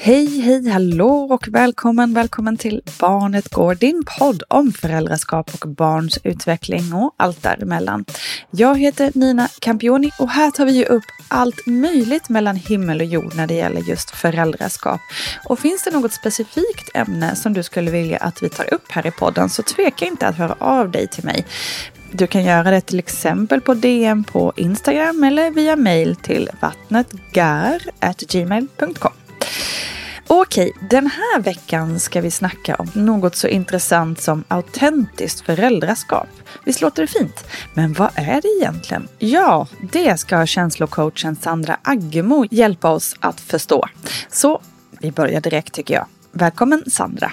Hej, hej, hallå och välkommen, välkommen till Barnet Går, din podd om föräldraskap och barns utveckling och allt däremellan. Jag heter Nina Campioni och här tar vi ju upp allt möjligt mellan himmel och jord när det gäller just föräldraskap. Och finns det något specifikt ämne som du skulle vilja att vi tar upp här i podden så tveka inte att höra av dig till mig. Du kan göra det till exempel på DM på Instagram eller via mail till vattnetgar.gmail.com. Okej, den här veckan ska vi snacka om något så intressant som autentiskt föräldraskap. Visst låter det fint? Men vad är det egentligen? Ja, det ska känslocoachen Sandra Aggemo hjälpa oss att förstå. Så vi börjar direkt tycker jag. Välkommen Sandra!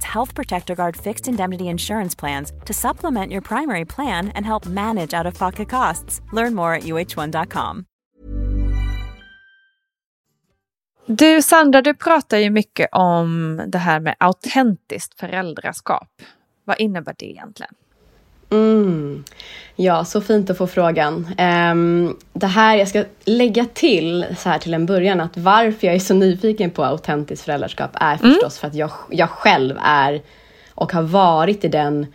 Health Protector Guard fixed indemnity insurance plans to supplement your primary plan and help manage out of pocket costs. Learn more at uh1.com. Du Sandra, du pratar ju mycket om det här med autentiskt föräldraskap. Vad innebär det egentligen? Mm. Ja, så fint att få frågan. Um, det här, jag ska lägga till så här till en början att varför jag är så nyfiken på autentiskt föräldraskap är mm. förstås för att jag, jag själv är och har varit i den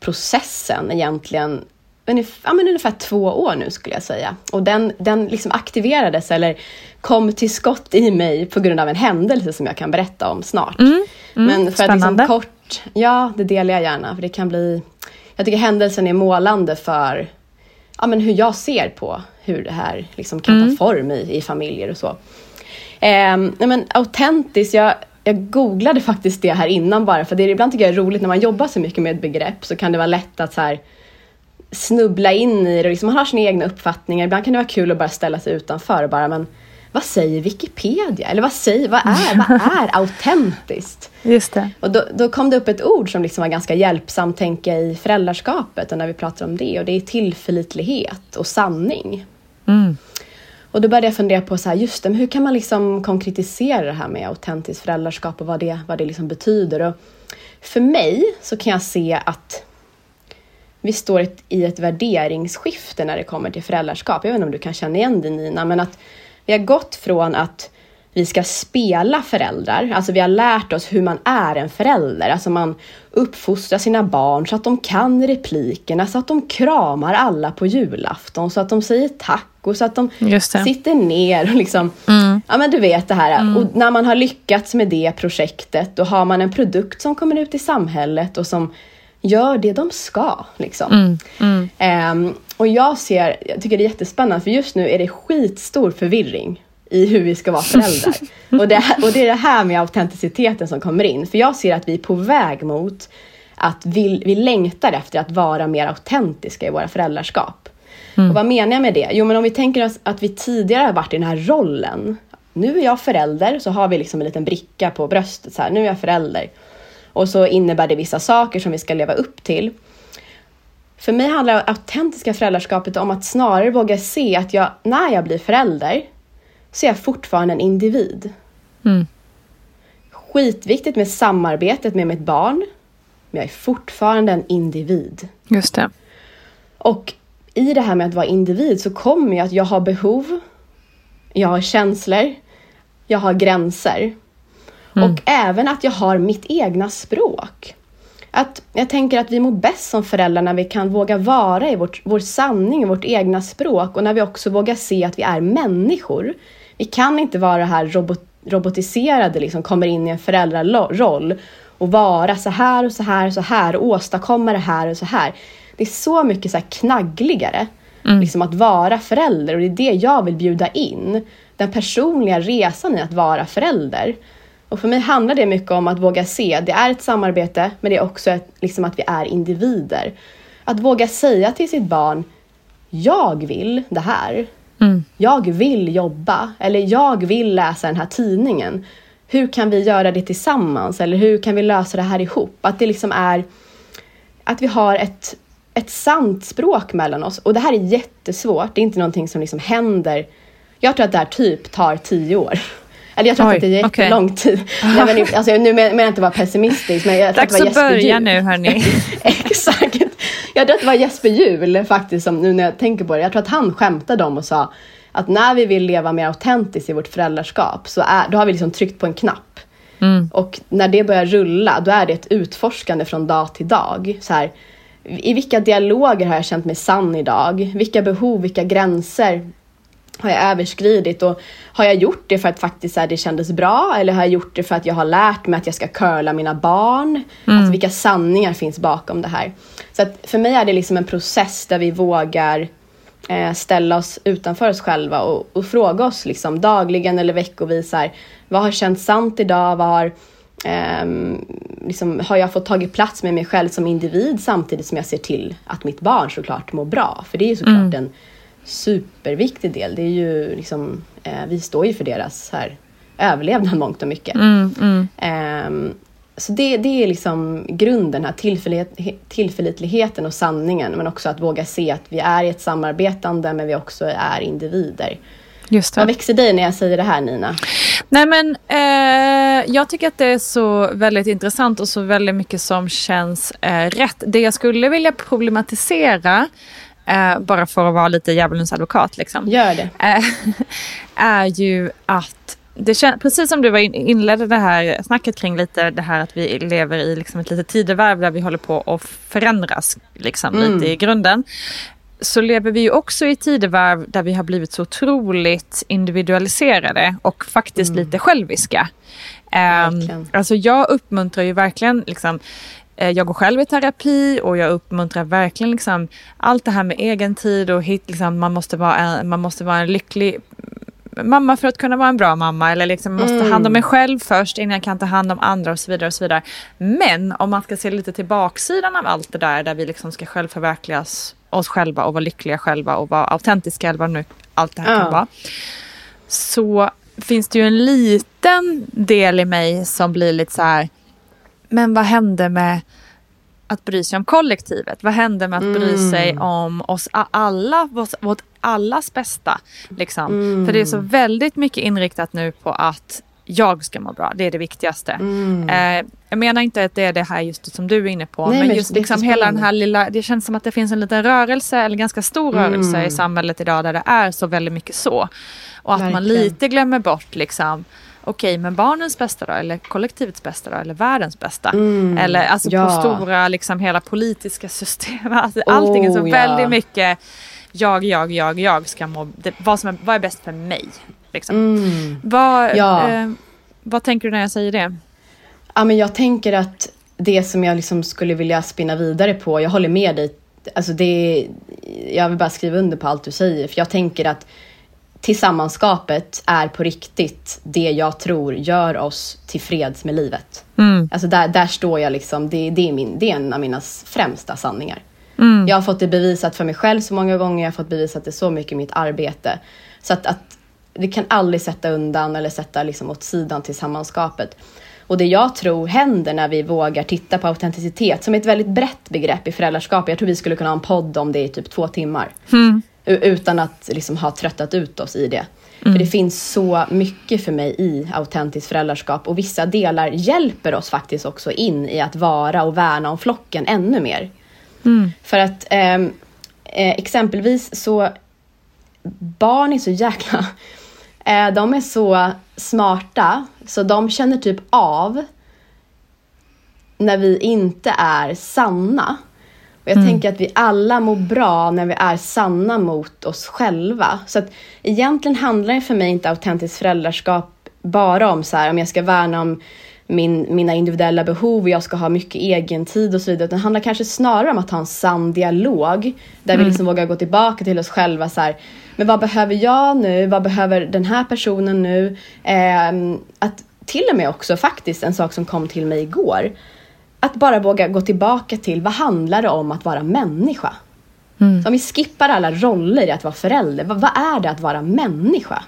processen egentligen ungefär, ja, men ungefär två år nu skulle jag säga. Och den, den liksom aktiverades eller kom till skott i mig på grund av en händelse som jag kan berätta om snart. Mm, mm, men för spännande. att liksom kort, ja det delar jag gärna för det kan bli jag tycker händelsen är målande för ja, men hur jag ser på hur det här liksom kan mm. ta form i, i familjer och så. Eh, men autentiskt, jag, jag googlade faktiskt det här innan bara för det är, ibland tycker jag är roligt när man jobbar så mycket med ett begrepp så kan det vara lätt att så här, snubbla in i det. Liksom, man har sina egna uppfattningar. Ibland kan det vara kul att bara ställa sig utanför och bara men vad säger Wikipedia? Eller vad, säger, vad, är, vad är autentiskt? Just det. Och då, då kom det upp ett ord som liksom var ganska hjälpsamt tänka i föräldraskapet och när vi pratar om det och det är tillförlitlighet och sanning. Mm. Och då började jag fundera på så här, just det, hur kan man liksom konkretisera det här med autentiskt föräldraskap och vad det, vad det liksom betyder. Och för mig så kan jag se att vi står i ett värderingsskifte när det kommer till föräldraskap. Jag vet inte om du kan känna igen det Nina, men att vi har gått från att vi ska spela föräldrar, alltså vi har lärt oss hur man är en förälder. Alltså man uppfostrar sina barn så att de kan replikerna, så att de kramar alla på julafton, så att de säger tack tacos. Att de sitter ner och liksom, mm. ja men du vet det här. Mm. Och när man har lyckats med det projektet, då har man en produkt som kommer ut i samhället och som gör det de ska. Liksom. Um, och jag ser, jag tycker det är jättespännande, för just nu är det skitstor förvirring i hur vi ska vara föräldrar. och, det, och det är det här med autenticiteten som kommer in. För jag ser att vi är på väg mot att vi, vi längtar efter att vara mer autentiska i våra föräldraskap. Mm. Och vad menar jag med det? Jo, men om vi tänker oss att vi tidigare har varit i den här rollen. Nu är jag förälder, så har vi liksom en liten bricka på bröstet. Så här, nu är jag förälder. Och så innebär det vissa saker som vi ska leva upp till. För mig handlar det autentiska föräldraskapet om att snarare våga se att jag, när jag blir förälder, så är jag fortfarande en individ. Mm. Skitviktigt med samarbetet med mitt barn, men jag är fortfarande en individ. Just det. Och i det här med att vara individ så kommer jag att jag har behov, jag har känslor, jag har gränser. Mm. Och även att jag har mitt egna språk. Att jag tänker att vi mår bäst som föräldrar när vi kan våga vara i vårt, vår sanning, i vårt egna språk och när vi också vågar se att vi är människor. Vi kan inte vara det här robot, robotiserade, liksom, kommer in i en föräldraroll och vara så här och så här och så här och åstadkomma det här och så här. Det är så mycket så knaggligare mm. liksom att vara förälder och det är det jag vill bjuda in. Den personliga resan i att vara förälder. Och för mig handlar det mycket om att våga se, det är ett samarbete men det är också ett, liksom att vi är individer. Att våga säga till sitt barn, jag vill det här. Mm. Jag vill jobba eller jag vill läsa den här tidningen. Hur kan vi göra det tillsammans eller hur kan vi lösa det här ihop? Att det liksom är att vi har ett, ett sant språk mellan oss. Och det här är jättesvårt. Det är inte någonting som liksom händer. Jag tror att det här typ tar tio år. Eller jag tror Oj, att det är jättelång okay. tid. Nej, men, alltså, nu menar jag inte vara pessimistisk. Men jag tror Dags att, att börja nu hörni. Exakt. Jag tror att det var Jesper Juhl faktiskt, som, nu när jag tänker på det. Jag tror att han skämtade om och sa att när vi vill leva mer autentiskt i vårt föräldraskap så är, då har vi liksom tryckt på en knapp. Mm. Och när det börjar rulla, då är det ett utforskande från dag till dag. Så här, I vilka dialoger har jag känt mig sann idag? Vilka behov, vilka gränser har jag överskridit? Och har jag gjort det för att faktiskt här, det kändes bra? Eller har jag gjort det för att jag har lärt mig att jag ska curla mina barn? Mm. Alltså vilka sanningar finns bakom det här? Så att för mig är det liksom en process där vi vågar eh, ställa oss utanför oss själva och, och fråga oss liksom dagligen eller veckovis här, vad har känts sant idag? Vad har, eh, liksom, har jag fått tagit plats med mig själv som individ samtidigt som jag ser till att mitt barn såklart mår bra? För det är ju såklart mm. en superviktig del. Det är ju liksom, eh, vi står ju för deras här, överlevnad mångt och mycket. Mm, mm. Eh, så det, det är liksom grunden, här tillförlit, tillförlitligheten och sanningen, men också att våga se att vi är i ett samarbetande, men vi också är individer. Just det. Vad växer dig när jag säger det här Nina? Nej men eh, jag tycker att det är så väldigt intressant och så väldigt mycket som känns eh, rätt. Det jag skulle vilja problematisera eh, bara för att vara lite djävulens advokat liksom. Gör det. Eh, är ju att det kän, precis som du var in, inledde det här snacket kring lite det här att vi lever i liksom ett litet tidevarv där vi håller på att förändras liksom, mm. lite i grunden. Så lever vi ju också i tidevarv där vi har blivit så otroligt individualiserade och faktiskt mm. lite själviska. Um, alltså jag uppmuntrar ju verkligen liksom, jag går själv i terapi och jag uppmuntrar verkligen liksom allt det här med egen tid och hit, liksom, man, måste vara en, man måste vara en lycklig mamma för att kunna vara en bra mamma eller liksom måste ta hand om mig mm. själv först innan jag kan ta hand om andra och så vidare. och så vidare. Men om man ska se lite till baksidan av allt det där där vi liksom ska självförverkligas oss själva och vara lyckliga själva och vara autentiska eller vad nu allt det här ja. kan vara. Så finns det ju en liten del i mig som blir lite så här, men vad hände med att bry sig om kollektivet? Vad hände med att bry sig mm. om oss alla, vårt allas bästa. Liksom. Mm. För det är så väldigt mycket inriktat nu på att jag ska må bra, det är det viktigaste. Mm. Eh, jag menar inte att det är det här just som du är inne på, Nej, men, men just liksom hela den här lilla, det känns som att det finns en liten rörelse, eller ganska stor mm. rörelse i samhället idag där det är så väldigt mycket så. Och att Verkligen. man lite glömmer bort liksom okej, men barnens bästa då? Eller kollektivets bästa då? Eller världens bästa? Mm, eller alltså ja. på stora, liksom hela politiska systemet. Alltså, allting är så oh, väldigt mycket jag, jag, jag, jag ska må, det, vad, som är, vad är bäst för mig. Liksom. Mm. Vad, Ja. eh, vad tänker du när jag säger det? Ja, men jag tänker att det som jag liksom skulle vilja spinna vidare på, jag håller med dig. Alltså det, jag vill bara skriva under på allt du säger, för jag tänker att tillsammanskapet är på riktigt det jag tror gör oss tillfreds med livet. Alltså där, där står jag liksom, det, det, är min, det är en av mina främsta sanningar. Jag har fått det bevisat för mig själv så många gånger, jag har fått bevisat det så mycket i mitt arbete. Så att, att det kan aldrig sätta undan eller sätta liksom åt sidan tillsammanskapet. Och det jag tror händer när vi vågar titta på autenticitet, som är ett väldigt brett begrepp i föräldraskap. Jag tror vi skulle kunna ha en podd om det i typ två timmar. U- Utan att liksom ha tröttat ut oss i det. För det finns så mycket för mig i autentiskt föräldraskap och vissa delar hjälper oss faktiskt också in i att vara och värna om flocken ännu mer. För att ehm, eh, exempelvis så barn är så jäkla... Eh, de är så smarta så de känner typ av när vi inte är sanna. Och jag tänker att vi alla mår bra när vi är sanna mot oss själva. Så att egentligen handlar det för mig inte autentiskt föräldraskap bara om så här, om jag ska värna om min, mina individuella behov och jag ska ha mycket egen tid och så vidare. Utan det handlar kanske snarare om att ha en sann dialog. Där vi liksom vågar gå tillbaka till oss själva. Så här, men vad behöver jag nu? Vad behöver den här personen nu? Ehm, att till och med också faktiskt en sak som kom till mig igår. Att bara våga gå tillbaka till vad handlar det om att vara människa? Så om vi skippar alla roller i att vara förälder, vad, vad är det att vara människa?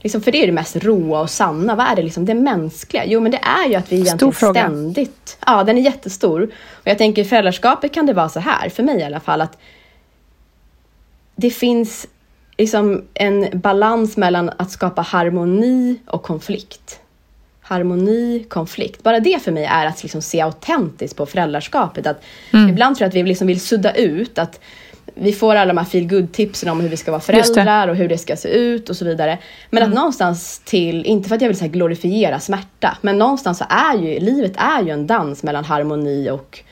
Liksom, för det är det mest råa och sanna. Vad är det, liksom, det mänskliga? Jo, men det är ju att vi egentligen fråga. ständigt... Ja, den är jättestor. Och jag tänker i föräldraskapet kan det vara så här, för mig i alla fall, att det finns liksom en balans mellan att skapa harmoni och konflikt. Harmoni, konflikt. Bara det för mig är att liksom se autentiskt på föräldraskapet. Att Ibland tror jag att vi liksom vill sudda ut att vi får alla de här feel tipsen om hur vi ska vara föräldrar och hur det ska se ut och så vidare. Men att någonstans till, inte för att jag vill så glorifiera smärta, men någonstans så är ju livet är ju en dans mellan harmoni och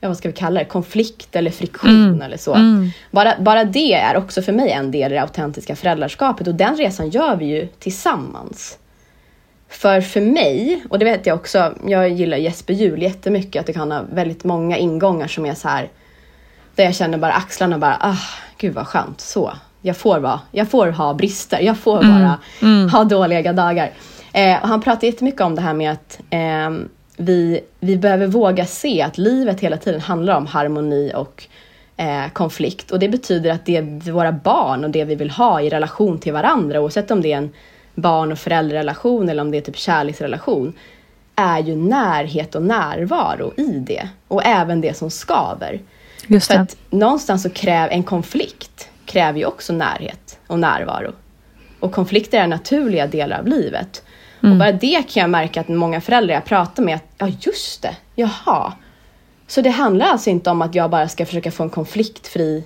ja, vad ska vi kalla det, konflikt eller friktion eller så. Bara, bara det är också för mig en del i det autentiska föräldraskapet och den resan gör vi ju tillsammans. För för mig, och det vet jag också, jag gillar Jesper Juhl jättemycket, att det kan ha väldigt många ingångar som är så här där jag känner bara axlarna bara, ah, gud vad skönt, så. Jag får, vara, jag får ha brister, jag får bara ha dåliga dagar. Eh, och han pratar jättemycket om det här med att ehm, vi, vi behöver våga se att livet hela tiden handlar om harmoni och eh, konflikt. Och det betyder att det våra barn och det vi vill ha i relation till varandra, oavsett om det är en barn och föräldrarelation eller om det är typ kärleksrelation, är ju närhet och närvaro i det. Och även det som skaver. Just För det. att någonstans så kräver en konflikt kräver ju också närhet och närvaro. Och konflikter är naturliga delar av livet. Och bara det kan jag märka att många föräldrar jag pratar med, att, ja just det, jaha. Så det handlar alltså inte om att jag bara ska försöka få en konfliktfri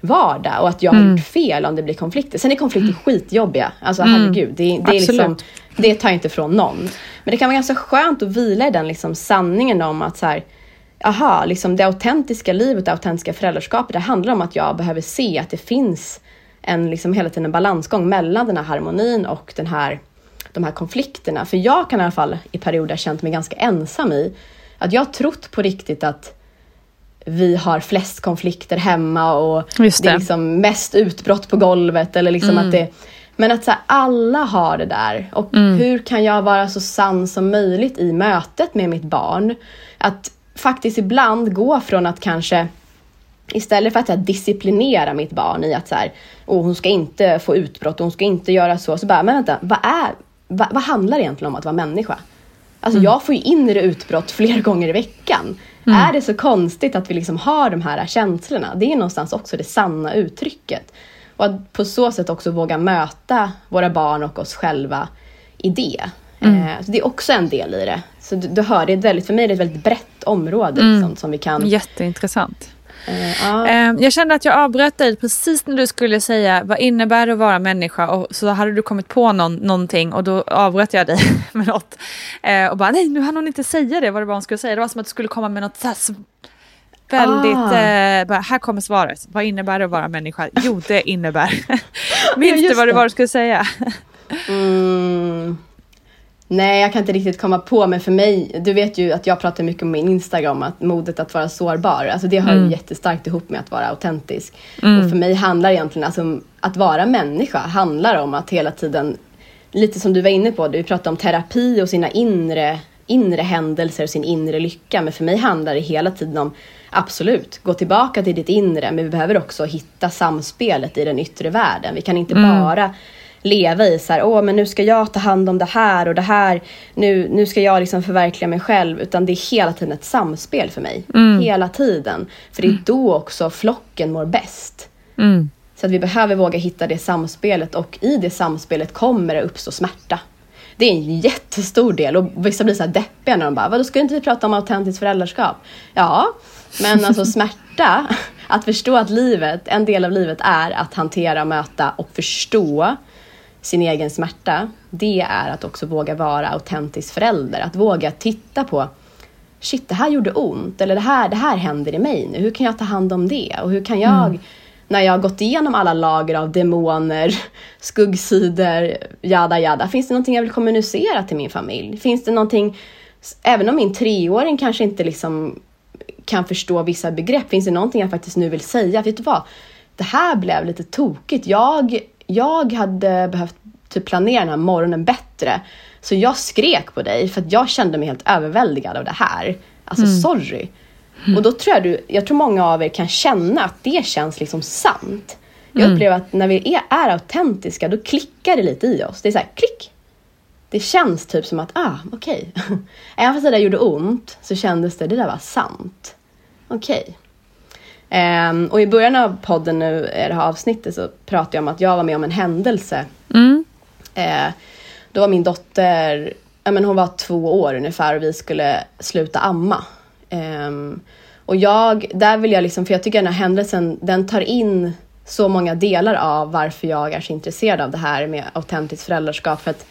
vardag och att jag har gjort fel om det blir konflikter. Sen är konflikter skitjobbiga. Alltså herregud, det, det, är liksom, det tar jag inte från någon. Men det kan vara ganska skönt att vila i den liksom sanningen om att så här, aha, liksom det autentiska livet, det autentiska föräldraskapet, det handlar om att jag behöver se att det finns en liksom hela tiden en balansgång mellan den här harmonin och den här, de här konflikterna. För jag kan i alla fall i perioder känt mig ganska ensam i att jag har trott på riktigt att vi har flest konflikter hemma och Just det är det. liksom mest utbrott på golvet. Eller liksom att det, men att så här, alla har det där. Och hur kan jag vara så sann som möjligt i mötet med mitt barn? Att faktiskt ibland gå från att kanske Istället för att så här, disciplinera mitt barn i att så här, oh, hon ska inte få utbrott och hon ska inte göra så. Så bara, men vänta, vad, är, vad, vad handlar det egentligen om att vara människa? Alltså jag får ju inre utbrott flera gånger i veckan. Är det så konstigt att vi liksom har de här känslorna? Det är någonstans också det sanna uttrycket. Och att på så sätt också våga möta våra barn och oss själva i det. Eh, så det är också en del i det. Så du, du hör, det är väldigt, för mig är det ett väldigt brett område liksom, som vi kan... Jätteintressant. Eh, ja. Eh, Jag kände att jag avbröt dig precis när du skulle säga vad innebär det att vara människa och så hade du kommit på någon, någonting och då avbröt jag dig med något. Eh, och bara nej, nu hann hon inte säga det, vad det var hon skulle säga. Det var som att du skulle komma med något så här, Väldigt, Ah. eh, bara, här kommer svaret. Vad innebär det att vara människa? Jo, det innebär. Minns du just vad det. var du skulle säga? Mm. Nej, jag kan inte riktigt komma på, men för mig, du vet ju att jag pratar mycket om min Instagram, att modet att vara sårbar, alltså det hör ju jättestarkt ihop med att vara autentisk. Och för mig handlar egentligen, alltså att vara människa handlar om att hela tiden, lite som du var inne på, du pratade om terapi och sina inre, inre händelser och sin inre lycka, men för mig handlar det hela tiden om Absolut, gå tillbaka till ditt inre, men vi behöver också hitta samspelet i den yttre världen. Vi kan inte bara leva i så här, åh men nu ska jag ta hand om det här och det här, nu, nu ska jag liksom förverkliga mig själv. Utan det är hela tiden ett samspel för mig. Hela tiden. För det är då också flocken mår bäst. Så att vi behöver våga hitta det samspelet och i det samspelet kommer det uppstå smärta. Det är en jättestor del och vissa blir så här deppiga när de bara, vadå ska inte vi prata om autentiskt föräldraskap? Ja, men alltså smärta, att förstå att livet, en del av livet är att hantera, möta och förstå sin egen smärta. Det är att också våga vara autentisk förälder, att våga titta på shit, det här gjorde ont, eller det här, det här händer i mig nu, hur kan jag ta hand om det? Och hur kan jag, när jag har gått igenom alla lager av demoner, skuggsidor, jada jada, finns det någonting jag vill kommunicera till min familj? Finns det någonting, även om min treåring kanske inte liksom kan förstå vissa begrepp, finns det någonting jag faktiskt nu vill säga? Vet du vad? Det här blev lite tokigt. Jag, jag hade behövt typ planera den här morgonen bättre. Så jag skrek på dig för att jag kände mig helt överväldigad av det här. Alltså sorry. Och då tror jag du, jag tror många av er kan känna att det känns liksom sant. Jag upplever att när vi är, är autentiska, då klickar det lite i oss. Det är så här, klick. Det känns typ som att, ah, okej. Även fast det där gjorde ont så kändes det, det där var sant. Okej. Ehm, och i början av podden nu, i det här avsnittet, så pratade jag om att jag var med om en händelse. Eh, då var min dotter, ja, men hon var två år ungefär och vi skulle sluta amma. Ehm, och jag, där vill jag liksom, för jag tycker den här händelsen, den tar in så många delar av varför jag är så intresserad av det här med autentiskt föräldraskap. För att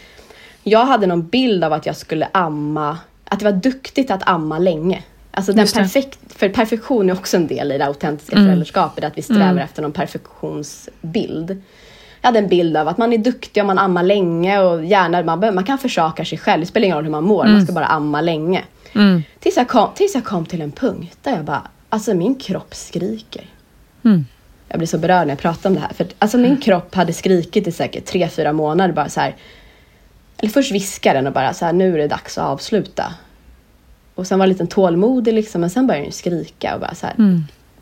jag hade någon bild av att jag skulle amma, att det var duktigt att amma länge. Alltså den perfekt, för perfektion är också en del i det autentiska föräldraskapet, att vi strävar efter någon perfektionsbild. Jag hade en bild av att man är duktig om man ammar länge och gärna, man, man kan försaka sig själv, det spelar ingen roll hur man mår, man ska bara amma länge. Tills, jag kom, tills jag kom till en punkt där jag bara, alltså min kropp skriker. Jag blir så berörd när jag pratar om det här. För alltså min kropp hade skrikit i säkert tre, fyra månader bara så här. Eller först viskade den och bara så här, nu är det dags att avsluta. Och sen var jag lite tålmodig liksom, men sen började den skrika och bara så här.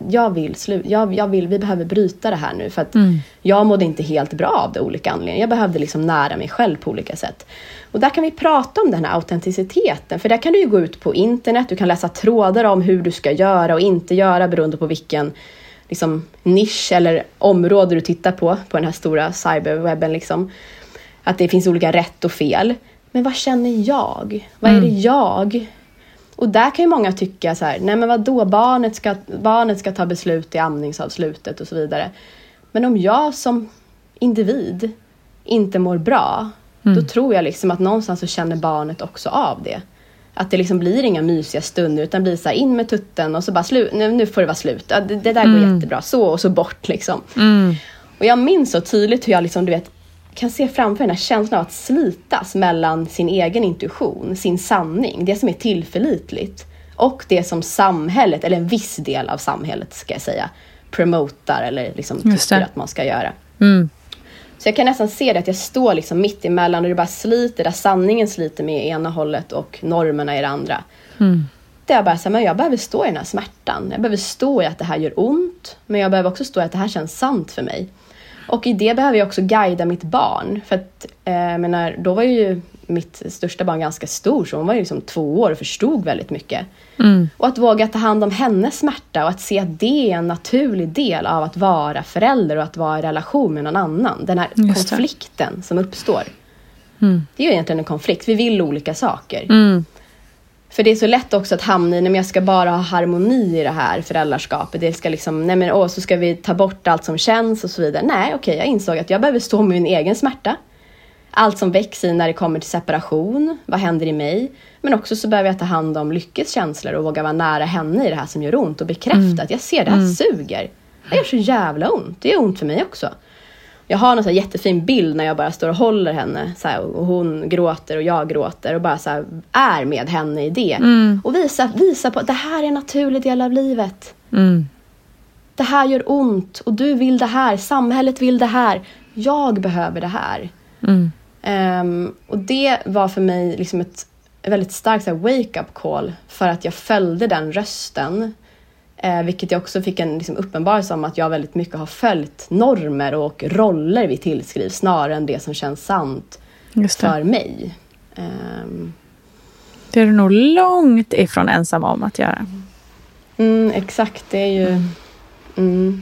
Jag vill sluta, jag, jag vill, vi behöver bryta det här nu för att jag mådde inte helt bra av det olika anledningar. Jag behövde liksom nära mig själv på olika sätt. Och där kan vi prata om den här autenticiteten, för där kan du ju gå ut på internet, du kan läsa trådar om hur du ska göra och inte göra beroende på vilken liksom, nisch eller område du tittar på, på den här stora cyberwebben. Liksom. Att det finns olika rätt och fel. Men vad känner jag? Vad är det jag? Och där kan ju många tycka så här, nej men vadå, barnet ska, barnet ska ta beslut i amningsavslutet och så vidare. Men om jag som individ inte mår bra, då tror jag liksom att någonstans så känner barnet också av det. Att det liksom blir inga mysiga stunder utan blir så här in med tutten och så bara slut, nu, nu får det vara slut. Ja, det, det där går jättebra, så och så bort liksom. Och jag minns så tydligt hur jag liksom, du vet, kan se framför den här känslan av att slitas mellan sin egen intuition, sin sanning, det som är tillförlitligt och det som samhället, eller en viss del av samhället ska jag säga, promotar eller liksom tycker att man ska göra. Så jag kan nästan se det att jag står liksom mitt emellan och det bara sliter, där sanningen sliter med ena hållet och normerna i det andra. Där jag bara säger, men jag behöver stå i den här smärtan. Jag behöver stå i att det här gör ont, men jag behöver också stå i att det här känns sant för mig. Och i det behöver jag också guida mitt barn. För att, eh, menar, då var ju mitt största barn ganska stor, så hon var ju liksom två år och förstod väldigt mycket. Och att våga ta hand om hennes smärta och att se att det är en naturlig del av att vara förälder och att vara i relation med någon annan. Den här konflikten som uppstår. Det är ju egentligen en konflikt, vi vill olika saker. För det är så lätt också att hamna i, nej men jag ska bara ha harmoni i det här föräldraskapet. Det ska liksom, nej men åh, så ska vi ta bort allt som känns och så vidare. Nej, okej, jag insåg att jag behöver stå med min egen smärta. allt som väcks i när det kommer till separation, vad händer i mig? Men också så behöver jag ta hand om Lyckes känslor och våga vara nära henne i det här som gör ont och bekräfta mm. att jag ser det här mm. suger. Det gör så jävla ont, det gör ont för mig också. Jag har en så jättefin bild när jag bara står och håller henne så här, och hon gråter och jag gråter och bara så här, är med henne i det. Mm. Och visa, visa på att det här är en naturlig del av livet. Mm. Det här gör ont och du vill det här, samhället vill det här, jag behöver det här. Mm. Um, och det var för mig liksom ett väldigt starkt wake-up call för att jag följde den rösten Eh, vilket jag också fick en liksom, uppenbarelse om att jag väldigt mycket har följt normer och roller vi tillskrivs snarare än det som känns sant för mig. Um... Det är du nog långt ifrån ensam om att göra. Mm, exakt, det är ju... Mm. Mm.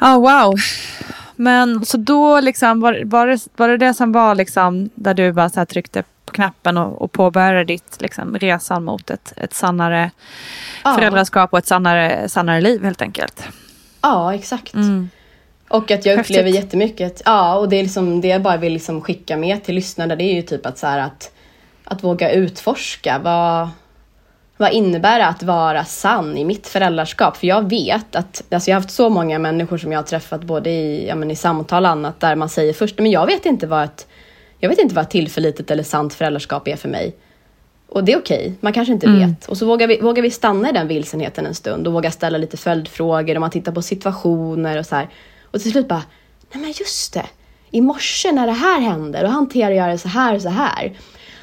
Oh, wow. Men så då liksom, var, var, det, var det det som var liksom där du bara så tryckte på knappen och, och påbörjade ditt liksom, resan mot ett, ett sannare ja. föräldraskap och ett sannare, sannare liv helt enkelt. Ja, exakt. Mm. Och att jag Häftigt. upplever jättemycket, ja och det är liksom det jag bara vill liksom skicka med till lyssnarna det är ju typ att så att, att våga utforska vad, vad innebär det att vara sann i mitt föräldraskap? För jag vet att, alltså jag har haft så många människor som jag har träffat både i, ja, men i samtal och annat där man säger först, men jag vet inte vad ett jag vet inte vad tillförlitligt eller sant föräldraskap är för mig. Och det är okej, okay. man kanske inte mm. vet. Och så vågar vi, vågar vi stanna i den vilsenheten en stund och våga ställa lite följdfrågor och man tittar på situationer och så här. Och till slut bara, nej men just det. I morse när det här hände, då hanterar jag det så här och så här.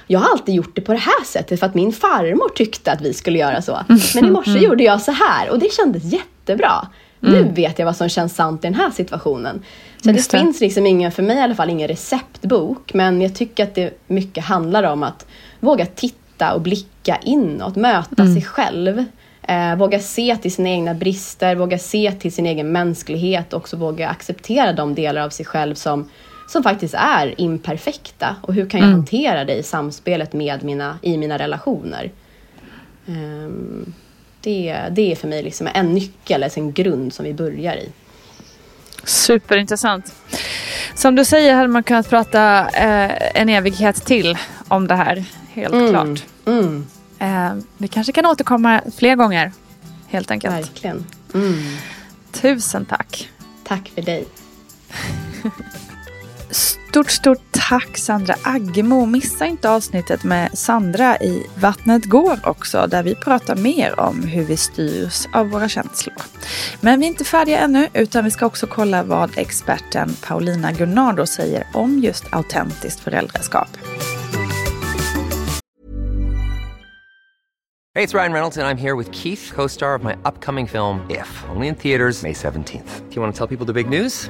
Jag har alltid gjort det på det här sättet för att min farmor tyckte att vi skulle göra så. Men i morse mm. gjorde jag så här och det kändes jättebra. Mm. Nu vet jag vad som känns sant i den här situationen. Så det, det, finns liksom ingen, för mig i alla fall, ingen receptbok. Men jag tycker att det mycket handlar om att våga titta och blicka inåt, möta mm. sig själv. Eh, våga se till sina egna brister, våga se till sin egen mänsklighet och också våga acceptera de delar av sig själv som, som faktiskt är imperfekta. Och hur kan jag mm. hantera det i samspelet med mina, i mina relationer? Um, det, det är för mig liksom en nyckel, alltså en grund som vi börjar i. Superintressant. Som du säger hade man kunnat prata eh, en evighet till om det här. Helt mm. klart. Mm. Eh, vi kanske kan återkomma fler gånger. Helt enkelt. Verkligen. Mm. Tusen tack. Tack för dig. Stort, stort tack Sandra Aggemo. Missa inte avsnittet med Sandra i Vattnet går också, där vi pratar mer om hur vi styrs av våra känslor. Men vi är inte färdiga ännu, utan vi ska också kolla vad experten Paulina Gunnardo säger om just autentiskt föräldraskap. Hej, det är Ryan Reynolds och jag är här med Keith, co-star of my upcoming film If, only in theaters May 17th. Do you want to tell people the big news?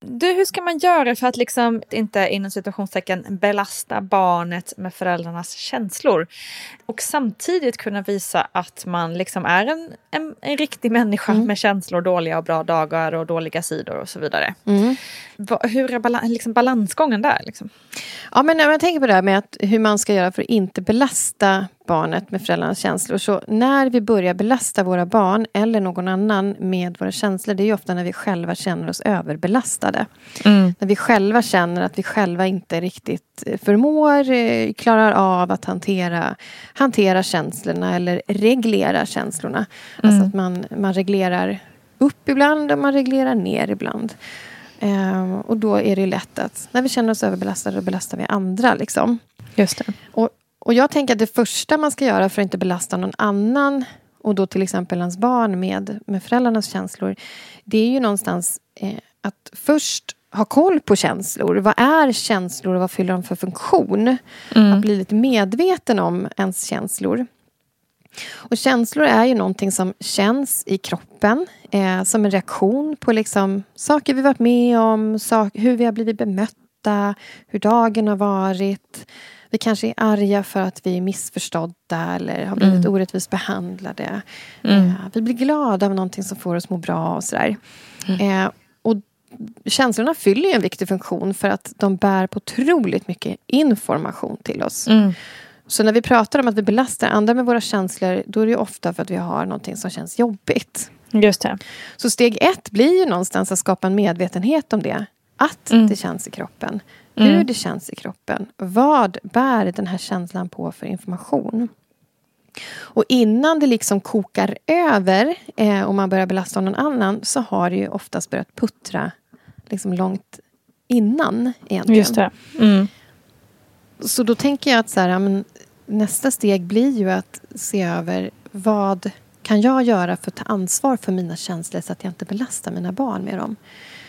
Du, hur ska man göra för att liksom inte inom situationstecken belasta barnet med föräldrarnas känslor? Och samtidigt kunna visa att man liksom är en, en, en riktig människa Mm. med känslor, dåliga och bra dagar och dåliga sidor och så vidare. Mm. Hur är balan, liksom balansgången där? Liksom? Ja, men när man tänker på det här med att hur man ska göra för att inte belasta barnet med föräldrarnas känslor. Så när vi börjar belasta våra barn eller någon annan med våra känslor, det är ju ofta när vi själva känner oss överbelastade. När vi själva känner att vi själva inte riktigt eh, förmår, eh, klarar av att hantera, hantera känslorna eller reglera känslorna. Alltså att man, man reglerar upp ibland och man reglerar ner ibland. Ehm, och då är det lätt att när vi känner oss överbelastade då belastar vi andra. Liksom. Just det. Och, och jag tänker att det första man ska göra för att inte belasta någon annan och då till exempel ens barn med, med föräldrarnas känslor. Det är ju någonstans eh, att först ha koll på känslor. Vad är känslor och vad fyller de för funktion? Att bli lite medveten om ens känslor. Och känslor är ju någonting som känns i kroppen eh, som en reaktion på liksom saker vi varit med om, sak, hur vi har blivit bemötta, hur dagen har varit. Vi kanske är arga för att vi är missförstådda eller har blivit orättvist behandlade. Eh, vi blir glada av någonting som får oss att må bra och sådär. Eh, och känslorna fyller ju en viktig funktion för att de bär på otroligt mycket information till oss. Så när vi pratar om att vi belastar andra med våra känslor då är det ofta för att vi har någonting som känns jobbigt. Just det. Så steg ett blir ju någonstans att skapa en medvetenhet om det. Att det känns i kroppen. Hur det känns i kroppen. Vad bär den här känslan på för information? Och innan det liksom kokar över eh, och man börjar belasta någon annan så har det ju oftast börjat puttra liksom långt innan egentligen. Just det. Mm. Så då tänker jag att så här, ja, men, nästa steg blir ju att se över vad kan jag göra för att ta ansvar för mina känslor så att jag inte belastar mina barn med dem.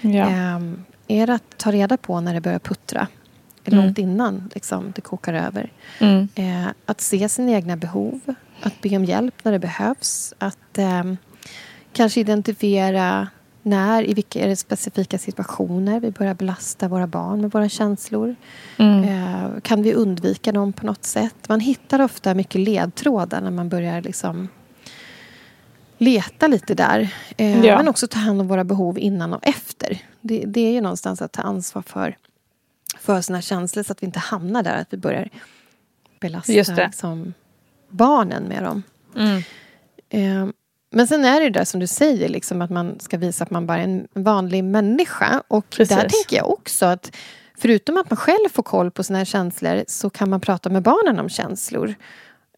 Ja. Ehm, är det att ta reda på när det börjar puttra? Långt innan liksom, det kokar över. Mm. Eh, att se sina egna behov. Att be om hjälp när det behövs. Att ehm, kanske identifiera när, i vilka är det specifika situationer vi börjar belasta våra barn med våra känslor. Eh, kan vi undvika dem på något sätt? Man hittar ofta mycket ledtrådar när man börjar liksom leta lite där. Eh, Ja. Men också ta hand om våra behov innan och efter. Det, det är ju någonstans att ta ansvar för, för sina känslor så att vi inte hamnar där att vi börjar belasta det. liksom, barnen med dem. Mm. Eh, men sen är det ju där som du säger, liksom, att man ska visa att man bara är en vanlig människa. Och Precis. där tänker jag också att förutom att man själv får koll på sina känslor så kan man prata med barnen om känslor.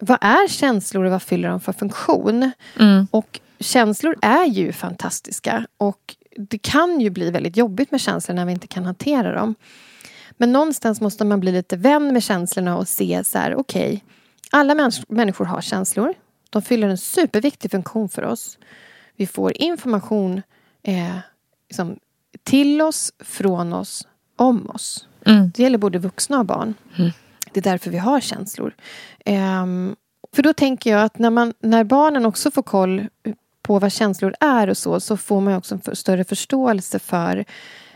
Vad är känslor och vad fyller de för funktion? Mm. Och känslor är ju fantastiska. Och det kan ju bli väldigt jobbigt med känslor när vi inte kan hantera dem. Men någonstans måste man bli lite vän med känslorna och se så här, okej, alla mäns- människor har känslor. De fyller en superviktig funktion för oss. Vi får information eh, liksom, till oss, från oss, om oss. Mm. Det gäller både vuxna och barn. Det är därför vi har känslor. Ehm, för då tänker jag att när, man, när barnen också får koll på vad känslor är och så, så får man också en för, större förståelse för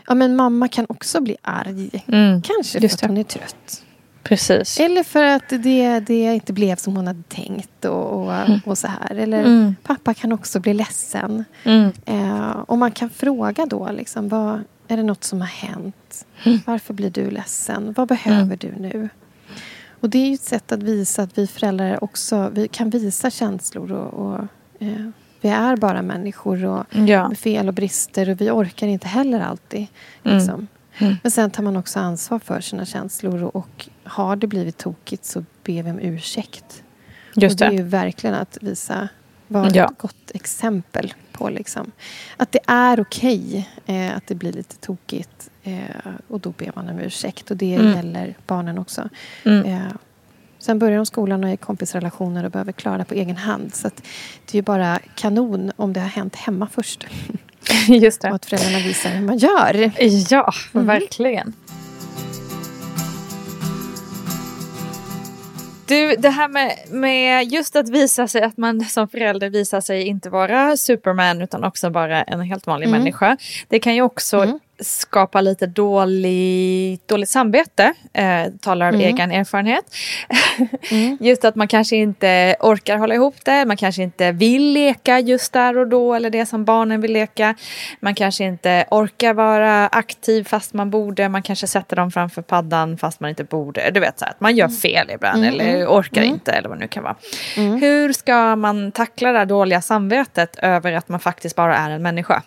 Ja men mamma kan också bli arg. Mm. Kanske för att det. hon är trött. Precis. Eller för att det, det inte blev som hon hade tänkt och, och, och så här. Eller Mm. pappa kan också bli ledsen. Mm. Eh, och man kan fråga då liksom, vad, Är det något som har hänt? Mm. Varför blir du ledsen? Vad behöver mm. du nu? Och det är ju ett sätt att visa att vi föräldrar också vi kan visa känslor och, och eh, vi är bara människor och ja. med fel och brister och vi orkar inte heller alltid. Mm. Liksom. Mm. Men sen tar man också ansvar för sina känslor och, och har det blivit tokigt så ber vi om ursäkt. Just och det. det är ju verkligen att visa, vara ja. ett gott exempel på liksom, att det är okej okay, eh, att det blir lite tokigt. Eh, och då ber man om ursäkt. Och det mm. gäller barnen också. Mm. Eh, sen börjar de skolan och är kompisrelationer och behöver klara det på egen hand. Så det är ju bara kanon om det har hänt hemma först. Just det. Och att föräldrarna visar hur man gör. Ja, mm. verkligen. Du, det här med, med just att visa sig, att man som förälder visar sig inte vara Superman utan också bara en helt vanlig mm. människa. Det kan ju också mm skapa lite dålig, dåligt samvete, eh, talar av mm. egen erfarenhet. mm. Just att man kanske inte orkar hålla ihop det, man kanske inte vill leka just där och då eller det som barnen vill leka. Man kanske inte orkar vara aktiv fast man borde, man kanske sätter dem framför paddan fast man inte borde. Du vet så att man gör mm. fel ibland mm. eller mm. orkar inte eller vad det nu kan vara. Hur ska man tackla det dåliga samvetet över att man faktiskt bara är en människa?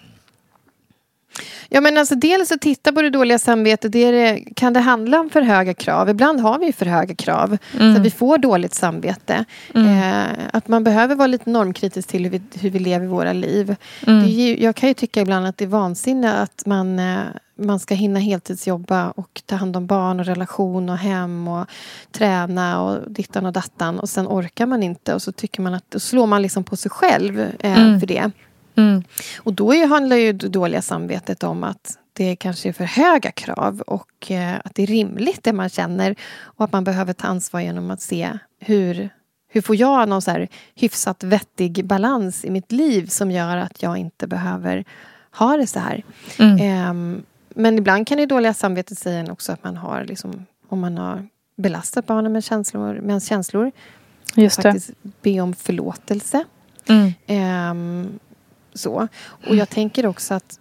Ja, men alltså, dels att titta på det dåliga samvetet. Det det, kan det handla om för höga krav? Ibland har vi för höga krav. Mm. Så att vi får dåligt samvete. Mm. Eh, att man behöver vara lite normkritisk till hur vi, hur vi lever våra liv. Mm. Ju, jag kan ju tycka ibland att det är vansinne att man eh, man ska hinna heltidsjobba och ta hand om barn och relation och hem och träna och dittan och dattan och sen orkar man inte och så tycker man att då slår man liksom på sig själv eh, mm. för det. Mm. Och då är, handlar ju det dåliga samvetet om att det kanske är för höga krav och eh, att det är rimligt det man känner och att man behöver ta ansvar genom att se hur, hur får jag någon så här hyfsat vettig balans i mitt liv som gör att jag inte behöver ha det så här. Mm. Eh, men ibland kan det dåliga samvetet säga också att man har liksom, om man har belastat barnen med känslor, med ens känslor. Just faktiskt be om förlåtelse. Mm. Eh, så. Och jag tänker också att,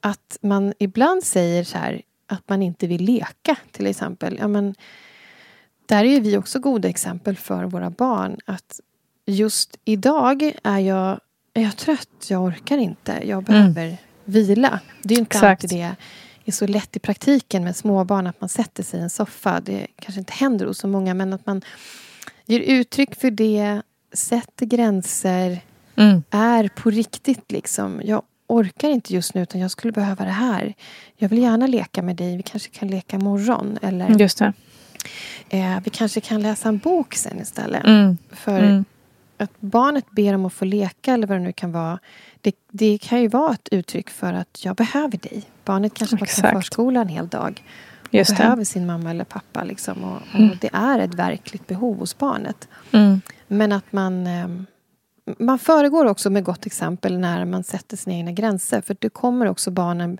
att man ibland säger så här att man inte vill leka, till exempel. Ja, men, där är vi också goda exempel för våra barn. Att just idag är jag, är jag trött, jag orkar inte, jag mm. behöver mm. vila. Det är inte Exakt. alltid det är så lätt i praktiken med småbarn att man sätter sig i en soffa. Det kanske inte händer hos så många men att man ger uttryck för det, sätter gränser mm. är på riktigt. liksom. Jag orkar inte just nu utan jag skulle behöva det här. Jag vill gärna leka med dig. Vi kanske kan leka imorgon. Eller, just det. Eh, vi kanske kan läsa en bok sen istället. Mm. För mm. att barnet ber om att få leka eller vad det nu kan vara. Det, det kan ju vara ett uttryck för att jag behöver dig. Barnet kanske har varit på förskolan en hel dag. Just behöver det. sin mamma eller pappa. Liksom, och, och mm. Det är ett verkligt behov hos barnet. Mm. Men att man eh, man föregår också med gott exempel när man sätter sina egna gränser. För det kommer också barnen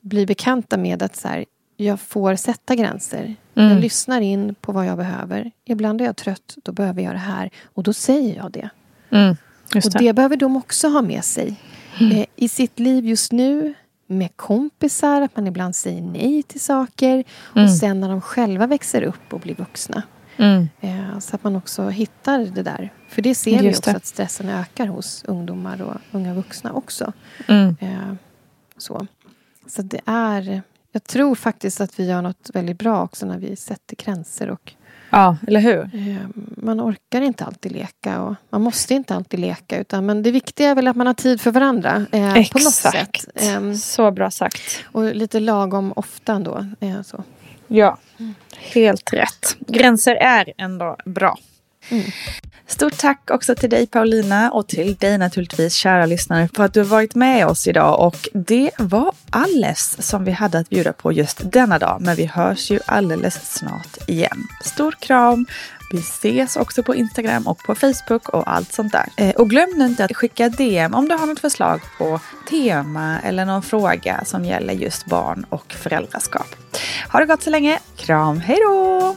bli bekanta med att så här, jag får sätta gränser. Mm. Jag lyssnar in på vad jag behöver. Ibland är jag trött, då behöver jag det här. Och då säger jag det. Mm. Det. Och det behöver de också ha med sig. Mm. Eh, I sitt liv just nu, med kompisar, att man ibland säger nej till saker. Och mm. sen när de själva växer upp och blir vuxna. Mm. Eh, så att man också hittar det där. För det ser Just vi också det. att stressen ökar hos ungdomar och unga vuxna också. Mm. Eh, så så det är... Jag tror faktiskt att vi gör något väldigt bra också när vi sätter gränser. Och, ja, eller hur? Eh, man orkar inte alltid leka och man måste inte alltid leka. Utan, men det viktiga är väl att man har tid för varandra. Eh, Exakt. På något sätt. Eh, så bra sagt. Och lite lagom ofta ändå. Eh, så. Ja, helt rätt. Gränser är ändå bra. Mm. Stort tack också till dig Paulina och till dig naturligtvis kära lyssnare för att du har varit med oss idag och det var alles som vi hade att bjuda på just denna dag men vi hörs ju alldeles snart igen. Stor kram! Vi ses också på Instagram och på Facebook och allt sånt där. Eh, och glöm inte att skicka DM om du har något förslag på tema eller någon fråga som gäller just barn och föräldraskap. Ha det gott så länge. Kram, hej då!